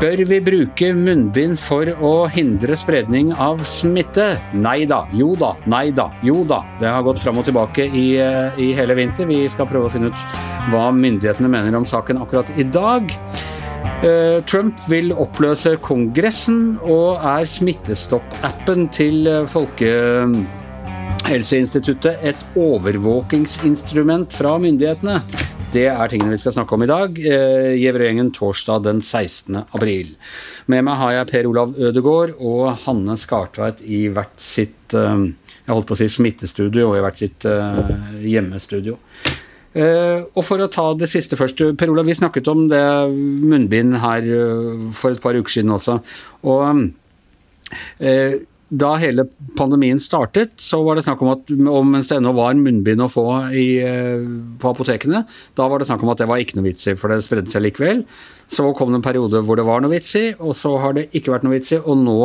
Bør vi bruke munnbind for å hindre spredning av smitte? Nei da, jo da, nei da, jo da. Det har gått fram og tilbake i, eh, i hele vinter. Vi skal prøve å finne ut hva myndighetene mener om saken akkurat i dag. Eh, Trump vil oppløse Kongressen og er Smittestopp-appen til eh, Folkehelseinstituttet et overvåkingsinstrument fra myndighetene. Det er tingene vi skal snakke om i dag. Eh, torsdag den 16. april. Med meg har jeg Per Olav Ødegård og Hanne Skartveit i hvert sitt eh, jeg holdt på å si smittestudio og i hvert sitt eh, hjemmestudio. Og for å ta det siste først. Per Olav, vi snakket om det munnbind her for et par uker siden også. Og da hele pandemien startet, så var det snakk om at mens det ennå var munnbind å få i, eh, på apotekene, da var det snakk om at det var ikke noe vits i, for det spredde seg likevel. Så kom det en periode hvor det var noe vits i, og så har det ikke vært noe vits i, og nå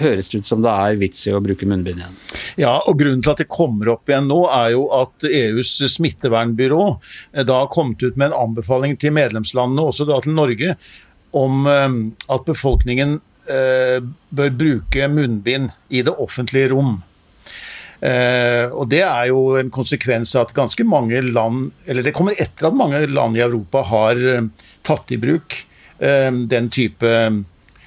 høres det ut som det er vits i å bruke munnbind igjen. Ja, og Grunnen til at det kommer opp igjen nå, er jo at EUs smittevernbyrå eh, da har kommet ut med en anbefaling til medlemslandene, også da til Norge, om eh, at befolkningen bør bruke munnbind i det offentlige rom. Uh, og Det er jo en konsekvens av at ganske mange land Eller det kommer etter at mange land i Europa har uh, tatt i bruk uh, den type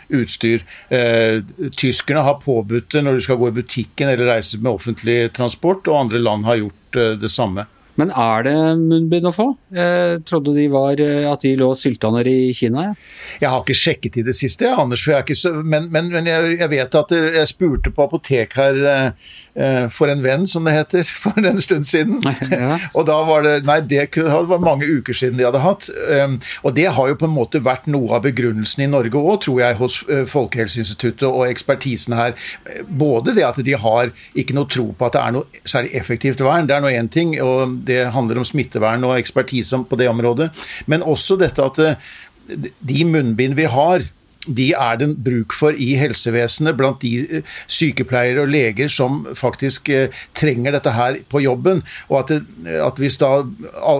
utstyr. Eh, tyskerne har påbudt det når du skal gå i butikken eller reise med offentlig transport, og andre land har gjort eh, det samme. Men er det munnbind å få? Jeg trodde de var, eh, at de lå sylta nede i Kina. Ja. Jeg har ikke sjekket i det siste, Anders, så, men, men, men jeg, jeg, vet at jeg spurte på apotek her eh, for en venn, som det heter, for en stund siden. Ja. og da var det Nei, det var mange uker siden de hadde hatt. Um, og det har jo på en måte vært noe av begrunnelsen i Norge òg, tror jeg, hos Folkehelseinstituttet og ekspertisen her. Både det at de har ikke noe tro på at det er noe særlig effektivt vern, det er nå én ting. og det handler om smittevern og ekspertise på det området. Men også dette at eh, de munnbind vi har, de er det bruk for i helsevesenet blant de eh, sykepleiere og leger som faktisk eh, trenger dette her på jobben. Og at, det, at hvis da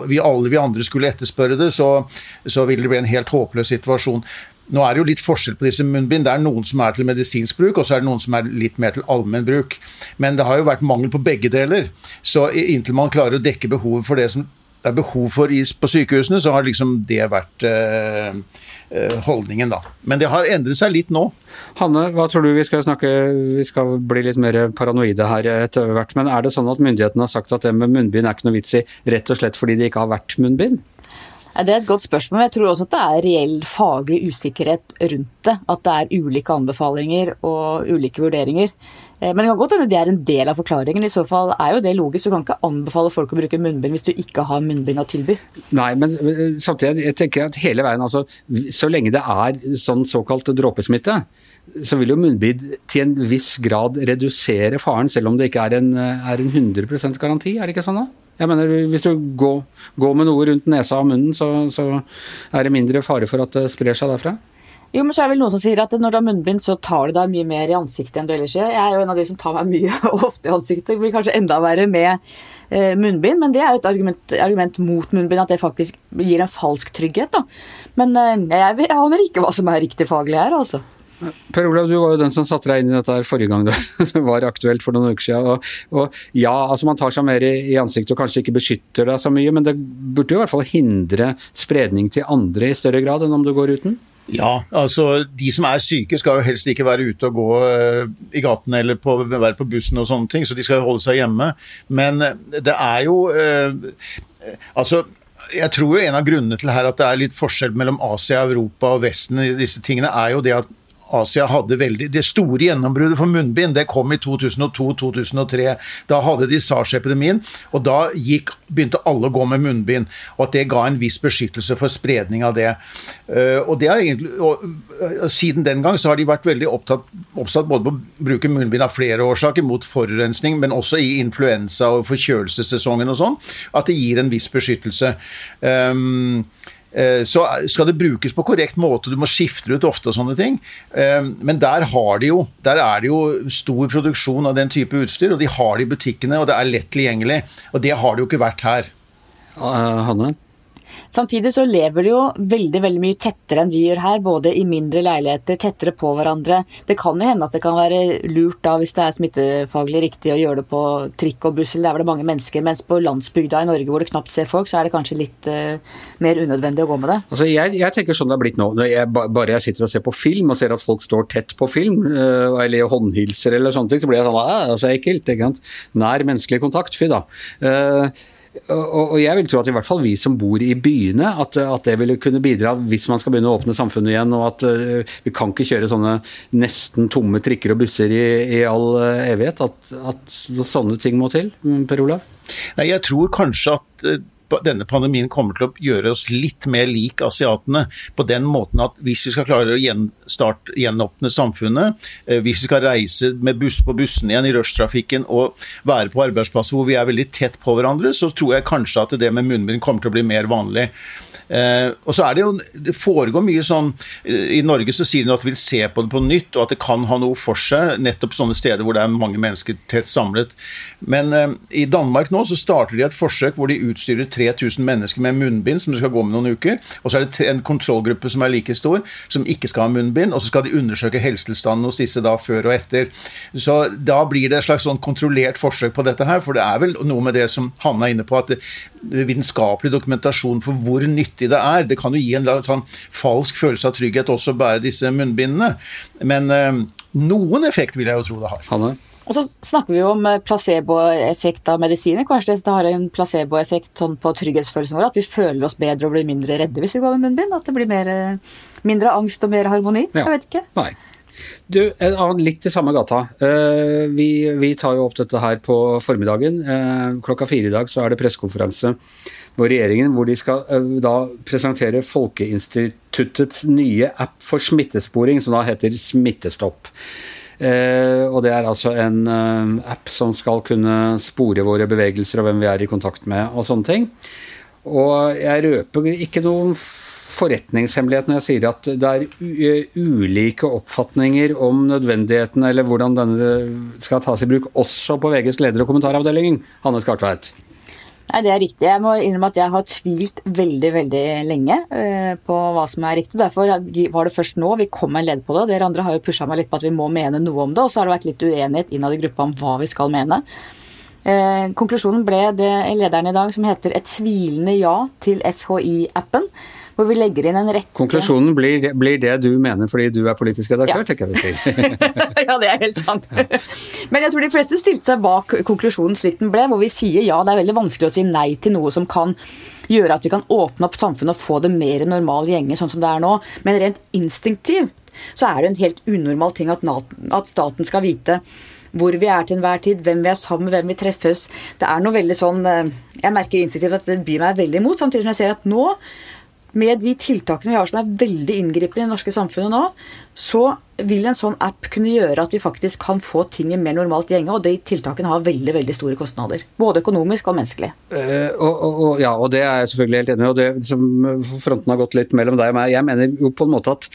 vi alle vi andre skulle etterspørre det, så, så ville det bli en helt håpløs situasjon. Nå er det jo litt forskjell på disse munnbind. Det er noen som er til medisinsk bruk, og så er det noen som er litt mer til allmenn bruk. Men det har jo vært mangel på begge deler. Så inntil man klarer å dekke behovet for det som det er behov for is på sykehusene, så har liksom det vært eh, eh, holdningen, da. Men det har endret seg litt nå. Hanne, hva tror du vi skal snakke Vi skal bli litt mer paranoide her etter hvert. Men er det sånn at myndighetene har sagt at det med munnbind er ikke noe vits i, rett og slett fordi det ikke har vært munnbind? Det er et godt spørsmål. men Jeg tror også at det er reell faglig usikkerhet rundt det. At det er ulike anbefalinger og ulike vurderinger. Eh, men det kan godt hende det er en del av forklaringen. I så fall er jo det logisk. Du kan ikke anbefale folk å bruke munnbind hvis du ikke har munnbind å tilby. Nei, men eh, samtidig jeg tenker at hele veien, altså, så lenge det er sånn såkalt dråpesmitte, så vil jo munnbind til en viss grad redusere faren, selv om det ikke er en, er en 100% garanti. Er det ikke sånn da? Jeg mener, Hvis du går, går, med noe rundt nesa og munnen, så, så, er det mindre fare for at det sprer seg derfra? Jo, men så er det vel noen som sier at når du har munnbind, så tar du deg mye mer i ansiktet enn du ellers gjør. Jeg er jo en av de som tar meg mye og ofte i ansiktet. Blir kanskje enda verre med eh, munnbind, men det er jo et argument, argument, mot munnbind, at det faktisk gir en falsk trygghet. da. Men jeg, jeg aner ikke hva som er riktig faglig her, altså. Per Olav, du var jo den som satte deg inn i dette her forrige gang det var aktuelt for noen uker siden. Og, og ja, altså man tar seg mer i, i, ansiktet og kanskje ikke beskytter deg så mye, men det burde jo i hvert fall hindre spredning til andre i større grad enn om du går uten? Ja, altså de som er syke skal jo helst ikke være ute og gå uh, i gatene eller på, være på bussen og sånne ting, så de skal jo holde seg hjemme. Men uh, det er jo uh, Altså jeg tror jo en av grunnene til her at det er litt forskjell mellom Asia, Europa og Vesten i disse tingene, er jo det at Asia hadde veldig Det store gjennombruddet for munnbind det kom i 2002-2003. Da hadde de SARS-epidemien, og da gikk, begynte alle å gå med munnbind. Og at det ga en viss beskyttelse for spredning av det. Uh, og det egentlig, og, uh, Siden den gang så har de vært veldig opptatt, oppsatt både på å bruke munnbind av flere årsaker, mot forurensning, men også i influensa- og forkjølelsessesongen og sånn, at det gir en viss beskyttelse. Um, Eh, så skal det brukes på korrekt måte, du må skifte ut ofte og sånne ting. Eh, men der har de jo Der er det jo stor produksjon av den type utstyr, og de har det i butikkene, og det er lett tilgjengelig. Og det har det jo ikke vært her. Uh, Hanne? Samtidig så lever de jo veldig veldig mye tettere enn vi gjør her, både i mindre leiligheter, tettere på hverandre. Det kan jo hende at det kan være lurt da, hvis det er smittefaglig riktig å gjøre det på trikk og buss, eller der hvor det er mange mennesker, mens på landsbygda i Norge hvor du knapt ser folk, så er det kanskje litt uh, mer unødvendig å gå med det. Altså, jeg, jeg, tenker sånn det har blitt nå. Når jeg, bare jeg sitter og ser på film og ser at folk står tett på film, uh, eller håndhilser eller sånne ting, så blir jeg sånn Æh, så ekkelt. ikke sant? Nær menneskelig kontakt, fy da. Uh, og, jeg vil tro at i hvert fall vi som bor i byene, at, at, det ville kunne bidra hvis man skal begynne å åpne samfunnet igjen. Og at uh, vi kan ikke kjøre sånne nesten tomme trikker og busser i, i all uh, evighet. At, at, sånne ting må til. Per Olav? Nei, jeg tror kanskje at uh denne pandemien kommer til å gjøre oss litt mer lik asiatene. På den måten at hvis vi skal klare å gjenstart, gjenåpne samfunnet, eh, hvis vi skal reise med buss på bussen igjen i rushtrafikken og være på arbeidsplasser hvor vi er veldig tett på hverandre, så tror jeg kanskje at det med munnbind kommer til å bli mer vanlig. Eh, og så er Det jo, det foregår mye sånn I Norge så sier de at de vil se på det på nytt, og at det kan ha noe for seg, nettopp sånne steder hvor det er mange mennesker tett samlet. Men eh, i Danmark nå så starter de et forsøk hvor de utstyrer 3000 mennesker med munnbind som de skal gå med noen uker. Og så er det en kontrollgruppe som er like stor, som ikke skal ha munnbind. Og så skal de undersøke helsetilstanden hos disse da før og etter. Så da blir det et slags sånn kontrollert forsøk på dette her. For det er vel noe med det som Hanne er inne på, at det, det vitenskapelig dokumentasjon for hvor nyttig det er. Det kan jo gi en sånn falsk følelse av trygghet også å bære disse munnbindene. Men øh, noen effekt vil jeg jo tro det har. Hanne? Og så snakker vi jo om eh, placeboeffekt av medisiner. Kanskje det har en placeboeffekt sånn på trygghetsfølelsen vår, at vi føler oss bedre og blir mindre redde hvis vi går med munnbind. At det blir mer, eh, mindre angst og mer harmoni. Ja. Jeg vet ikke. Nei. Du, litt til samme gata. Eh, vi, vi, tar jo opp dette her på formiddagen. Klokka fire i dag så er det pressekonferanse hvor regjeringen hvor de skal da presentere Folkeinstituttets nye app for smittesporing, som da heter Smittestopp. Eh, og det er altså en eh, app som skal kunne spore våre bevegelser og hvem vi er i kontakt med og sånne ting. Og jeg røper ikke noen forretningshemmelighet når jeg sier at det er eh, ulike oppfatninger om nødvendigheten eller hvordan denne skal tas i bruk, også på VGs leder- og kommentaravdeling, Hanne Skartveit. Nei, Det er riktig. Jeg må innrømme at jeg har tvilt veldig veldig lenge uh, på hva som er riktig. Derfor var det først nå vi kom med en ledd på det. Dere andre har jo pusha meg litt på at vi må mene noe om det, og så har det vært litt uenighet innad i gruppa om hva vi skal mene. Uh, konklusjonen ble det lederen i dag som heter 'Et tvilende ja til FHI-appen' hvor vi legger inn en rekke Konklusjonen blir, blir, det du mener fordi du er politisk redaktør, ja. tenker jeg vi ja, det er helt sant. Men jeg tror de fleste stilte seg bak konklusjonen slik den ble, hvor vi sier ja, det er veldig vanskelig å si nei til noe som kan gjøre at vi kan åpne opp samfunnet og få det mer normal gjenge sånn som det er nå. Men rent instinktivt så er det en helt unormal ting at, at staten skal vite hvor vi er til enhver tid, hvem vi er sammen med, hvem vi treffes. Det er noe veldig sånn eh, Jeg merker instinktivt at det byr meg veldig imot, samtidig som jeg ser at nå med de tiltakene vi har som er veldig inngripende i det norske samfunnet nå, så vil en sånn app kunne gjøre at vi faktisk kan få ting i mer normalt gjenge, og de tiltakene har veldig veldig store kostnader. Både økonomisk og menneskelig. Uh, og, og, ja, og det er jeg selvfølgelig helt enig i. og det som Fronten har gått litt mellom deg og meg. Jeg mener jo på en måte at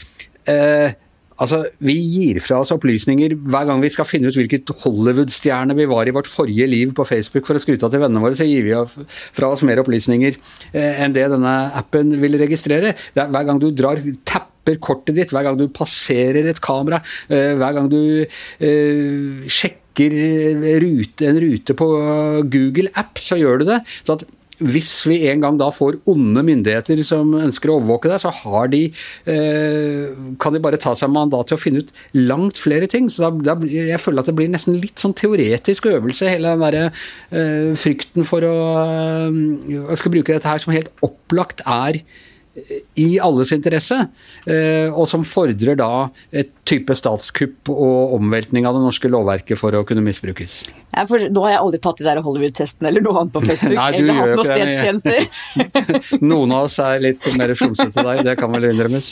uh, Altså, Vi gir fra oss opplysninger hver gang vi skal finne ut hvilket Hollywood-stjerne vi var i vårt forrige liv på Facebook for å skryte av til vennene våre, så gir vi fra oss mer opplysninger eh, enn det denne appen vil registrere. Er, hver gang du drar tapp kortet ditt, hver gang du passerer et kamera, eh, hver gang du eh, sjekker en rute på Google App, så gjør du det. Så at hvis vi en gang da får onde myndigheter som ønsker å overvåke deg, så har de, eh, kan de bare ta seg mandat til å finne ut langt flere ting. Så da, da, jeg føler at det blir nesten litt sånn teoretisk øvelse, hele den derre eh, frykten for å Jeg eh, skal bruke dette her som helt opplagt er i alles interesse, eh, og som fordrer da et type statskupp og omveltning av det norske lovverket for å kunne misbrukes. Ja, nå har jeg aldri tatt de der Hollywood-testene eller noe annet på Facebook. Nei, eller hatt noen stedstjenester. Noen av oss er litt mer slumsete deg, det kan vel innrømmes.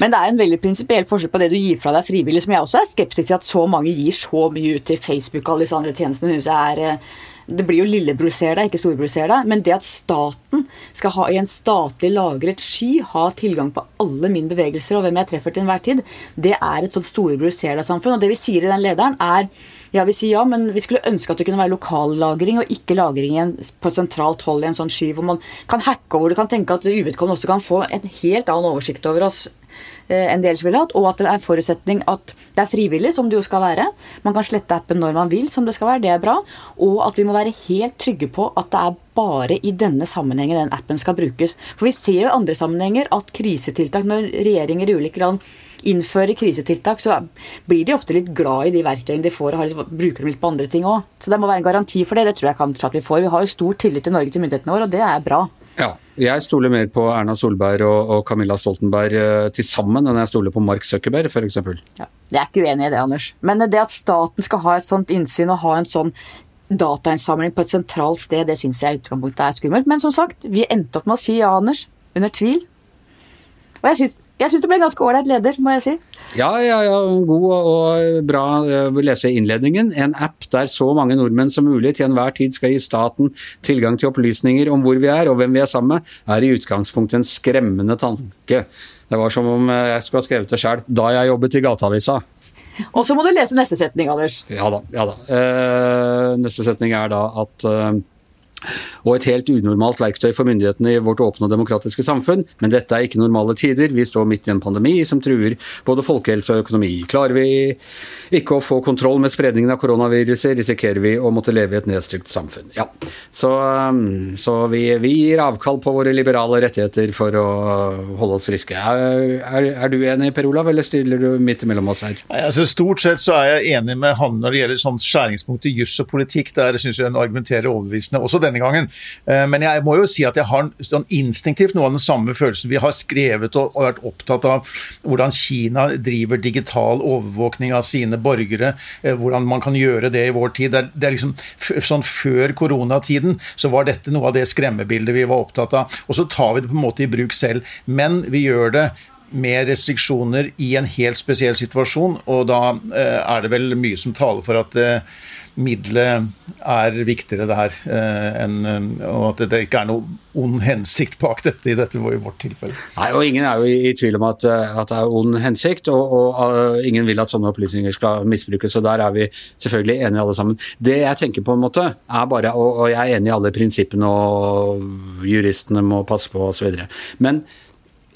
Men det er en veldig prinsipiell forskjell på det du gir fra deg frivillig, som jeg også er skeptisk til at så mange gir så mye ut til Facebook og alle disse andre tjenestene. synes jeg er eh, Det blir jo lillebror ser deg, ikke storebror ser deg. Men det at staten skal ha i en statlig lagret sky ha tilgang på alle mine bevegelser og hvem jeg treffer til enhver tid, det er et sånt storebror ser deg-samfunn. Og det vi sier i den lederen, er ja, vi sier ja, men vi skulle ønske at det kunne være lokallagring og ikke lagring på et sentralt hold i en sånn sky hvor man kan hacke over du kan tenke at uvedkommende også kan få en helt annen oversikt over oss enn de ellers ville hatt, og at det er en forutsetning at det er frivillig, som det jo skal være. Man kan slette appen når man vil, som det skal være. Det er bra. Og at vi må være helt trygge på at det er bare i denne sammenhengen den appen skal brukes. For vi ser jo i andre sammenhenger at krisetiltak, når regjeringer i ulike land innfører krisetiltak, så blir de ofte litt glad i de verktøyene de får, og bruker dem litt på andre ting òg. Så det må være en garanti for det. Det tror jeg kanskje at vi får. Vi har jo stor tillit til Norge til myndighetene våre, og det er bra. Ja, jeg stoler mer på Erna Solberg og, og Camilla Stoltenberg uh, til sammen enn jeg stoler på Mark Zuckerberg f.eks. Ja, jeg er ikke uenig i det, Anders. Men det at staten skal ha et sånt innsyn og ha en sånn datainnsamling på et sentralt sted, det syns jeg i utgangspunktet er skummelt. Men som sagt, vi endte opp med å si ja, Anders. Under tvil. Og jeg syns jeg syns det ble en ganske ålreit leder, må jeg si. Ja, ja, ja. God og bra å lese innledningen. En app der så mange nordmenn som mulig til enhver tid skal gi staten tilgang til opplysninger om hvor vi er og hvem vi er sammen med, er i utgangspunktet en skremmende tanke. Det var som om jeg skulle ha skrevet det sjøl da jeg jobbet i Gateavisa. Og så må du lese neste setning, Anders. Ja da. ja da. Eh, neste setning er da at eh, og et helt unormalt verktøy for myndighetene i vårt åpne og demokratiske samfunn. Men dette er ikke normale tider. Vi står midt i en pandemi som truer både folkehelse og økonomi. Klarer vi ikke å få kontroll med spredningen av koronaviruset, risikerer vi å måtte leve i et nedstygt samfunn. Ja, Så, um, så vi, vi, gir avkall på våre liberale rettigheter for å holde oss friske. Er, er, er du enig, Per Olav, eller stiller du midt imellom oss her? Nei, altså Stort sett så er jeg enig med han når det gjelder sånn skjæringspunkt i juss og politikk. Der syns jeg hun argumenterer overbevisende. Også denne gangen. Eh, men jeg må jo si at jeg har sånn instinktivt noe av den samme følelsen. Vi har skrevet og vært opptatt av hvordan Kina driver digital overvåkning av sine borgere, eh, hvordan man kan gjøre det i vår tid. Det er, det er liksom sånn Før koronatiden så var dette noe av det skremmebildet vi var opptatt av. Og så tar vi det på en måte i bruk selv. Men vi gjør det med restriksjoner i en helt spesiell situasjon, og da eh, er det vel mye som taler for at eh, middelet er viktigere der, eh, enn, eh, og at det ikke er noe ond hensikt bak dette i dette i vårt tilfelle. Nei, og Ingen er jo i, tvil om at, eh, at, det er ond hensikt, og, og ingen vil at sånne opplysninger skal misbrukes. og Der er vi selvfølgelig enige alle sammen. Det jeg tenker på en måte, er bare, og, og jeg er enig i alle prinsippene og juristene må passe på osv. Men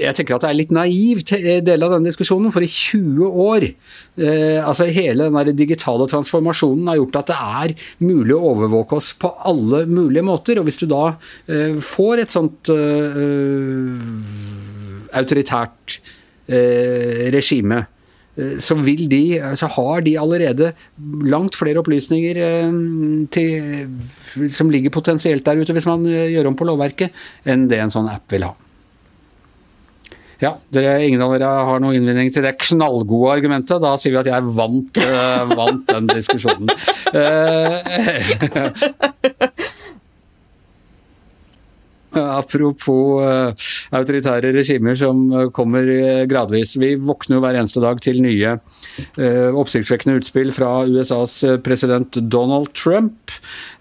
jeg tenker at det er litt naiv eh, del av denne diskusjonen, for i 20 år eh, altså Hele den digitale transformasjonen har gjort at det er mulig å overvåke oss på alle mulige måter. Og hvis du da eh, får et sånt eh, autoritært eh, regime, eh, så, de, så har de allerede langt flere opplysninger til, som ligger potensielt der ute, hvis man gjør om på lovverket, enn det en sånn app vil ha. Ja, dere, ingen av dere har noen innvending til det knallgode argumentet. Da sier vi at jeg vant, uh, vant den diskusjonen. Uh, Apropos uh, autoritære regimer som kommer gradvis. Vi våkner jo hver eneste dag til nye uh, oppsiktsvekkende utspill fra USAs president Donald Trump.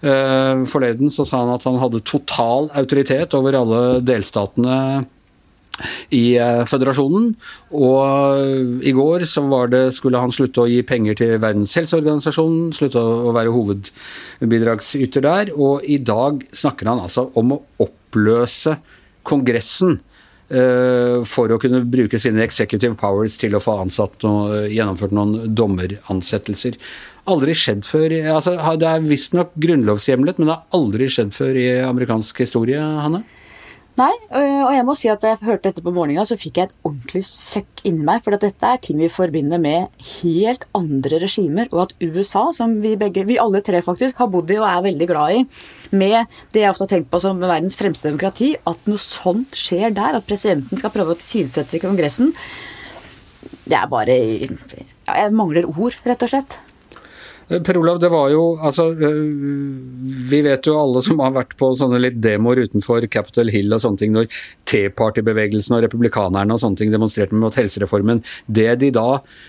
Forleden så sa han at han hadde total autoritet over alle delstatene i eh, føderasjonen. Og i går så det, skulle han slutte å gi penger til Verdens helseorganisasjon, slutte å være hovedbidragsyter der. Og i dag snakker han altså om å oppløse Kongressen uh, for å kunne bruke sine executive powers til å få ansatt noe, gjennomført noen dommeransettelser. Aldri skjedd før altså, Det er visstnok grunnlovshjemlet, men det har aldri skjedd før i amerikansk historie, Hanne? Nei, og jeg må si at da jeg hørte dette på morgenen, så fikk jeg et ordentlig søkk inni meg. For dette er ting vi forbinder med helt andre regimer. Og at USA, som vi begge, vi alle tre faktisk, har bodd i og er veldig glad i, med det jeg ofte har tenkt på som verdens fremste demokrati, at noe sånt skjer der. At presidenten skal prøve å tilsette i Kongressen. Det er bare Jeg mangler ord, rett og slett. Eh, per Olav, det var jo altså eh, Vi vet jo alle som har vært på sånne litt demoer utenfor Capitol Hill og sånne ting, når T-party-bevegelsen og republikanerne og sånne ting demonstrerte mot helsereformen. Det de da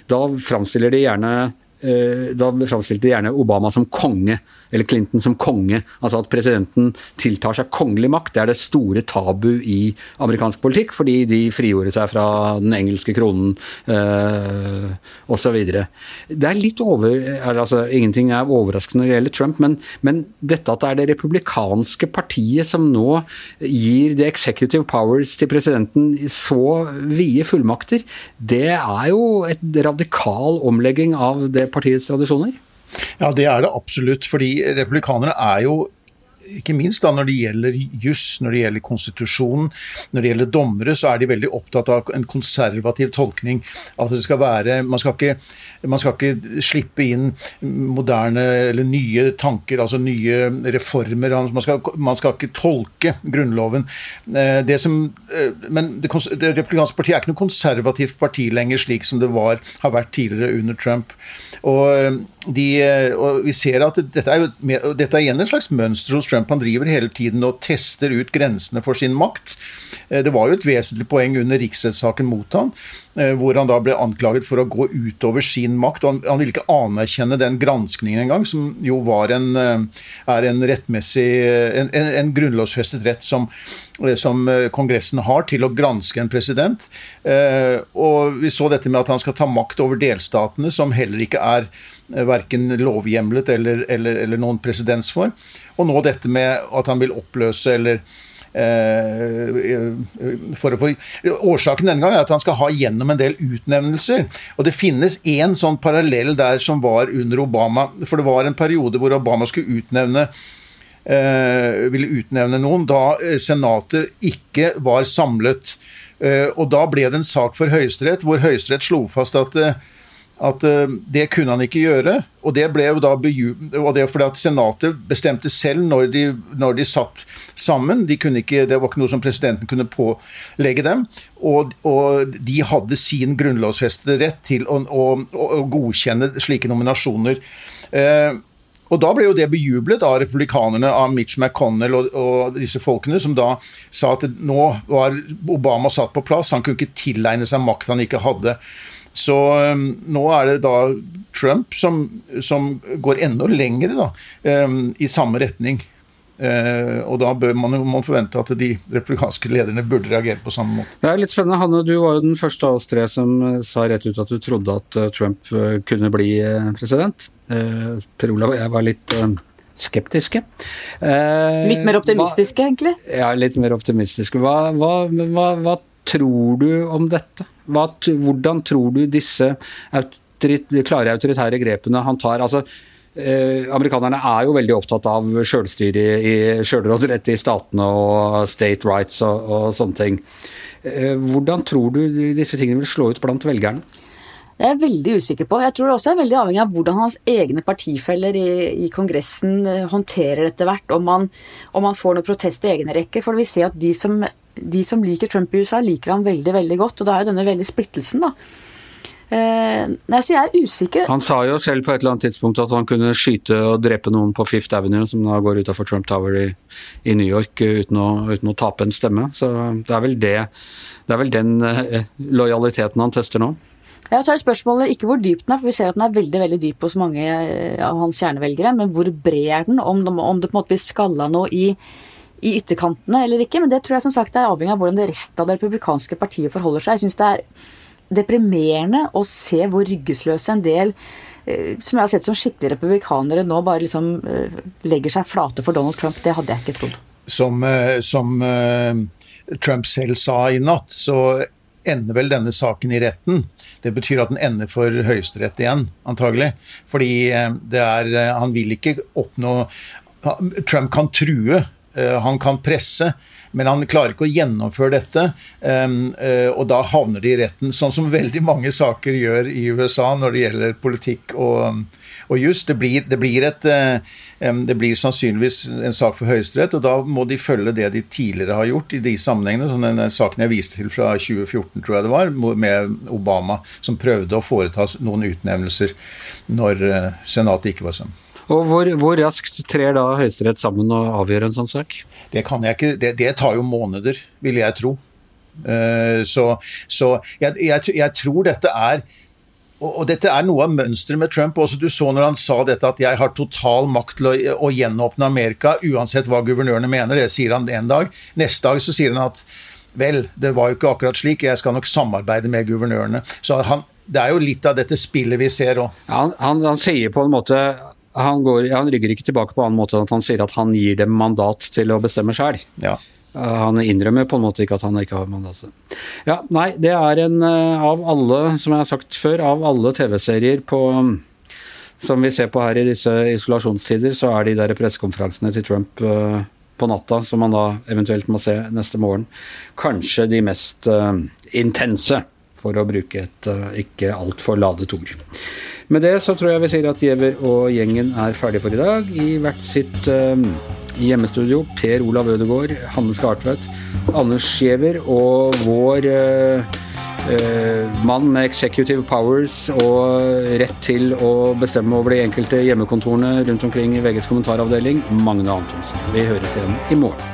Da framstiller de gjerne da framstilte de gjerne Obama som konge, eller Clinton som konge. Altså at presidenten tiltar seg kongelig makt. Det er det store tabu i amerikansk politikk, fordi de frigjorde seg fra den engelske kronen øh, osv. Det er litt over altså Ingenting er overraskende når det gjelder Trump, men, men dette at det er det republikanske partiet som nå gir the executive powers til presidenten så vide fullmakter, det er jo et radikal omlegging av det partiets tradisjoner? Ja, det er det absolutt. Fordi republikanerne er jo ikke minst da når det gjelder juss, når det gjelder konstitusjonen, når det gjelder dommere, så er de veldig opptatt av en konservativ tolkning. At det skal være Man skal ikke, man skal ikke slippe inn moderne eller nye tanker, altså nye reformer. Man skal, man skal ikke tolke Grunnloven. Eh, det som, eh, men det, det republikanske partiet er ikke noe konservativt parti lenger, slik som det var, har vært tidligere under Trump. Og, eh, de, og vi ser at dette er, jo, dette er igjen et slags mønster hos Trump. Han driver hele tiden og tester ut grensene for sin makt. Eh, det var jo et vesentlig poeng under riksrettssaken mot ham, eh, hvor han da ble anklaget for å gå utover sin makt. og Han, ville ikke anerkjenne den granskningen engang, som jo en, eh, er en rettmessig en, en, en grunnlovsfestet rett som, som, Kongressen har til å granske en president. Og vi så dette med at han skal ta makt over delstatene, som heller ikke er verken lovhjemlet eller, eller, eller noen presedens for. Og nå dette med at han vil oppløse eller eh, for å få, Årsaken denne gang er at han skal ha gjennom en del utnevnelser. Og det finnes én sånn parallell der som var under Obama. For det var en periode hvor Obama skulle utnevne eh, ville utnevne noen da eh, Senatet ikke var samlet. Eh, og da ble det en sak for Høyesterett, hvor Høyesterett slo fast at eh, at det kunne han ikke gjøre. Og det ble jo da og det fordi at Senatet bestemte selv når de, når de satt sammen. De ikke, det var ikke noe som presidenten kunne pålegge dem. Og, og de hadde sin grunnlovsfestede rett til å, å, å godkjenne slike nominasjoner. Uh, og Da ble jo det bejublet av republikanerne, av Mitch McConnell og, og, disse folkene, som da sa at nå var Obama satt på plass, han kunne ikke tilegne seg makt han ikke hadde. Så um, nå er det da Trump som, som går enda lengre da, um, i samme retning. Uh, og da bør man, jo forvente at de republikanske lederne burde reagere på samme måte. Det er litt spennende. Hanne, du var jo den første av oss tre som uh, sa rett ut at du trodde at uh, Trump uh, kunne bli uh, president. Uh, per Olav og jeg var litt skeptiske. litt mer optimistiske, hva, egentlig? Ja, litt mer optimistiske. Hva, hva, hva, hva tror du om dette? Hva, hvordan tror du disse autorit, klare autoritære grepene han tar altså, eh, Amerikanerne er jo veldig opptatt av sjølstyre i, sjølråderett i statene og state rights og, og sånne ting. Eh, hvordan tror du disse tingene vil slå ut blant velgerne? Det er jeg veldig usikker på. Jeg tror det også er veldig avhengig av hvordan hans egne partifeller i, i Kongressen eh, håndterer dette hvert. Om man, om man får noen protest i egne rekker. For vi ser at de som de som liker Trump i USA, liker han veldig, veldig godt. Og det er jo denne veldig splittelsen, da. Eh, nei, så jeg er usikker. Han sa jo selv på et eller annet tidspunkt at han kunne skyte og drepe noen på Fifth Avenue, som da går utafor Trump Tower i, i New York, uten å, uten å, tape en stemme. Så det er vel det Det er vel den eh, lojaliteten han tester nå. Ja, så er det spørsmålet ikke hvor dyp den er, for vi ser at den er veldig veldig dyp hos mange eh, av hans kjernevelgere. Men hvor bred er den? Om, om det på en måte blir skalla noe i i ytterkantene eller ikke, men det tror jeg som sagt er avhengig av hvordan det resten av det republikanske partiet forholder seg. Jeg synes det er deprimerende å se hvor ryggesløse en del eh, som jeg har sett som skikkelige republikanere nå bare liksom eh, legger seg flate for Donald Trump. Det hadde jeg ikke trodd. Som, eh, som Trump selv sa i natt, så ender vel denne saken i retten. Det betyr at den ender for Høyesterett igjen, antagelig. Fordi det er Han vil ikke oppnå Trump kan true han kan presse, men han klarer ikke å gjennomføre dette. Eh, og da havner de i retten, sånn som veldig mange saker gjør i USA når det gjelder politikk og, og just. Det blir, det, et, det blir sannsynligvis en sak for Høyesterett, og da må de følge det de tidligere har gjort i de sammenhengene. Som den saken jeg viste til fra 2014, tror jeg det var, med Obama, som prøvde å foreta noen utnevnelser når eh, Senatet ikke var sammen. Og hvor, hvor, raskt trer da Høyesterett sammen og avgjør en sånn sak? Det kan jeg ikke, det, det tar jo måneder, vil jeg tro. Uh, så, så jeg, jeg, jeg, tror dette er og, dette er noe av mønsteret med Trump. også Du så når han sa dette at 'jeg har total makt til å, å gjenåpne Amerika', uansett hva guvernørene mener. Det sier han en dag. Neste dag så sier han at vel, det var jo ikke akkurat slik, jeg skal nok samarbeide med guvernørene. Så han, det er jo litt av dette spillet vi ser òg. Han, han, han, sier på en måte han, går, han, rygger ikke tilbake på en annen måte enn at han sier at han gir dem mandat til å bestemme sjøl. Ja. Han innrømmer på en måte ikke at han ikke har mandat. Ja, nei, det er en eh, av alle, som jeg har sagt før, av alle TV-serier på som vi ser på her i disse isolasjonstider, så er de der pressekonferansene til Trump uh, på natta, som man da eventuelt må se neste morgen, kanskje de mest intense, for å bruke et ikke altfor ladet ord. Med det så tror jeg vi sier at Giæver og gjengen er ferdig for i dag, i hvert sitt i hjemmestudio Per Olav Ødegaard, Hanne Skartvedt, Anders Giæver og vår uh, uh, mann med executive powers og rett til å bestemme over de enkelte hjemmekontorene rundt omkring i VGs kommentaravdeling, Magne Antonsen. Vi høres igjen i morgen.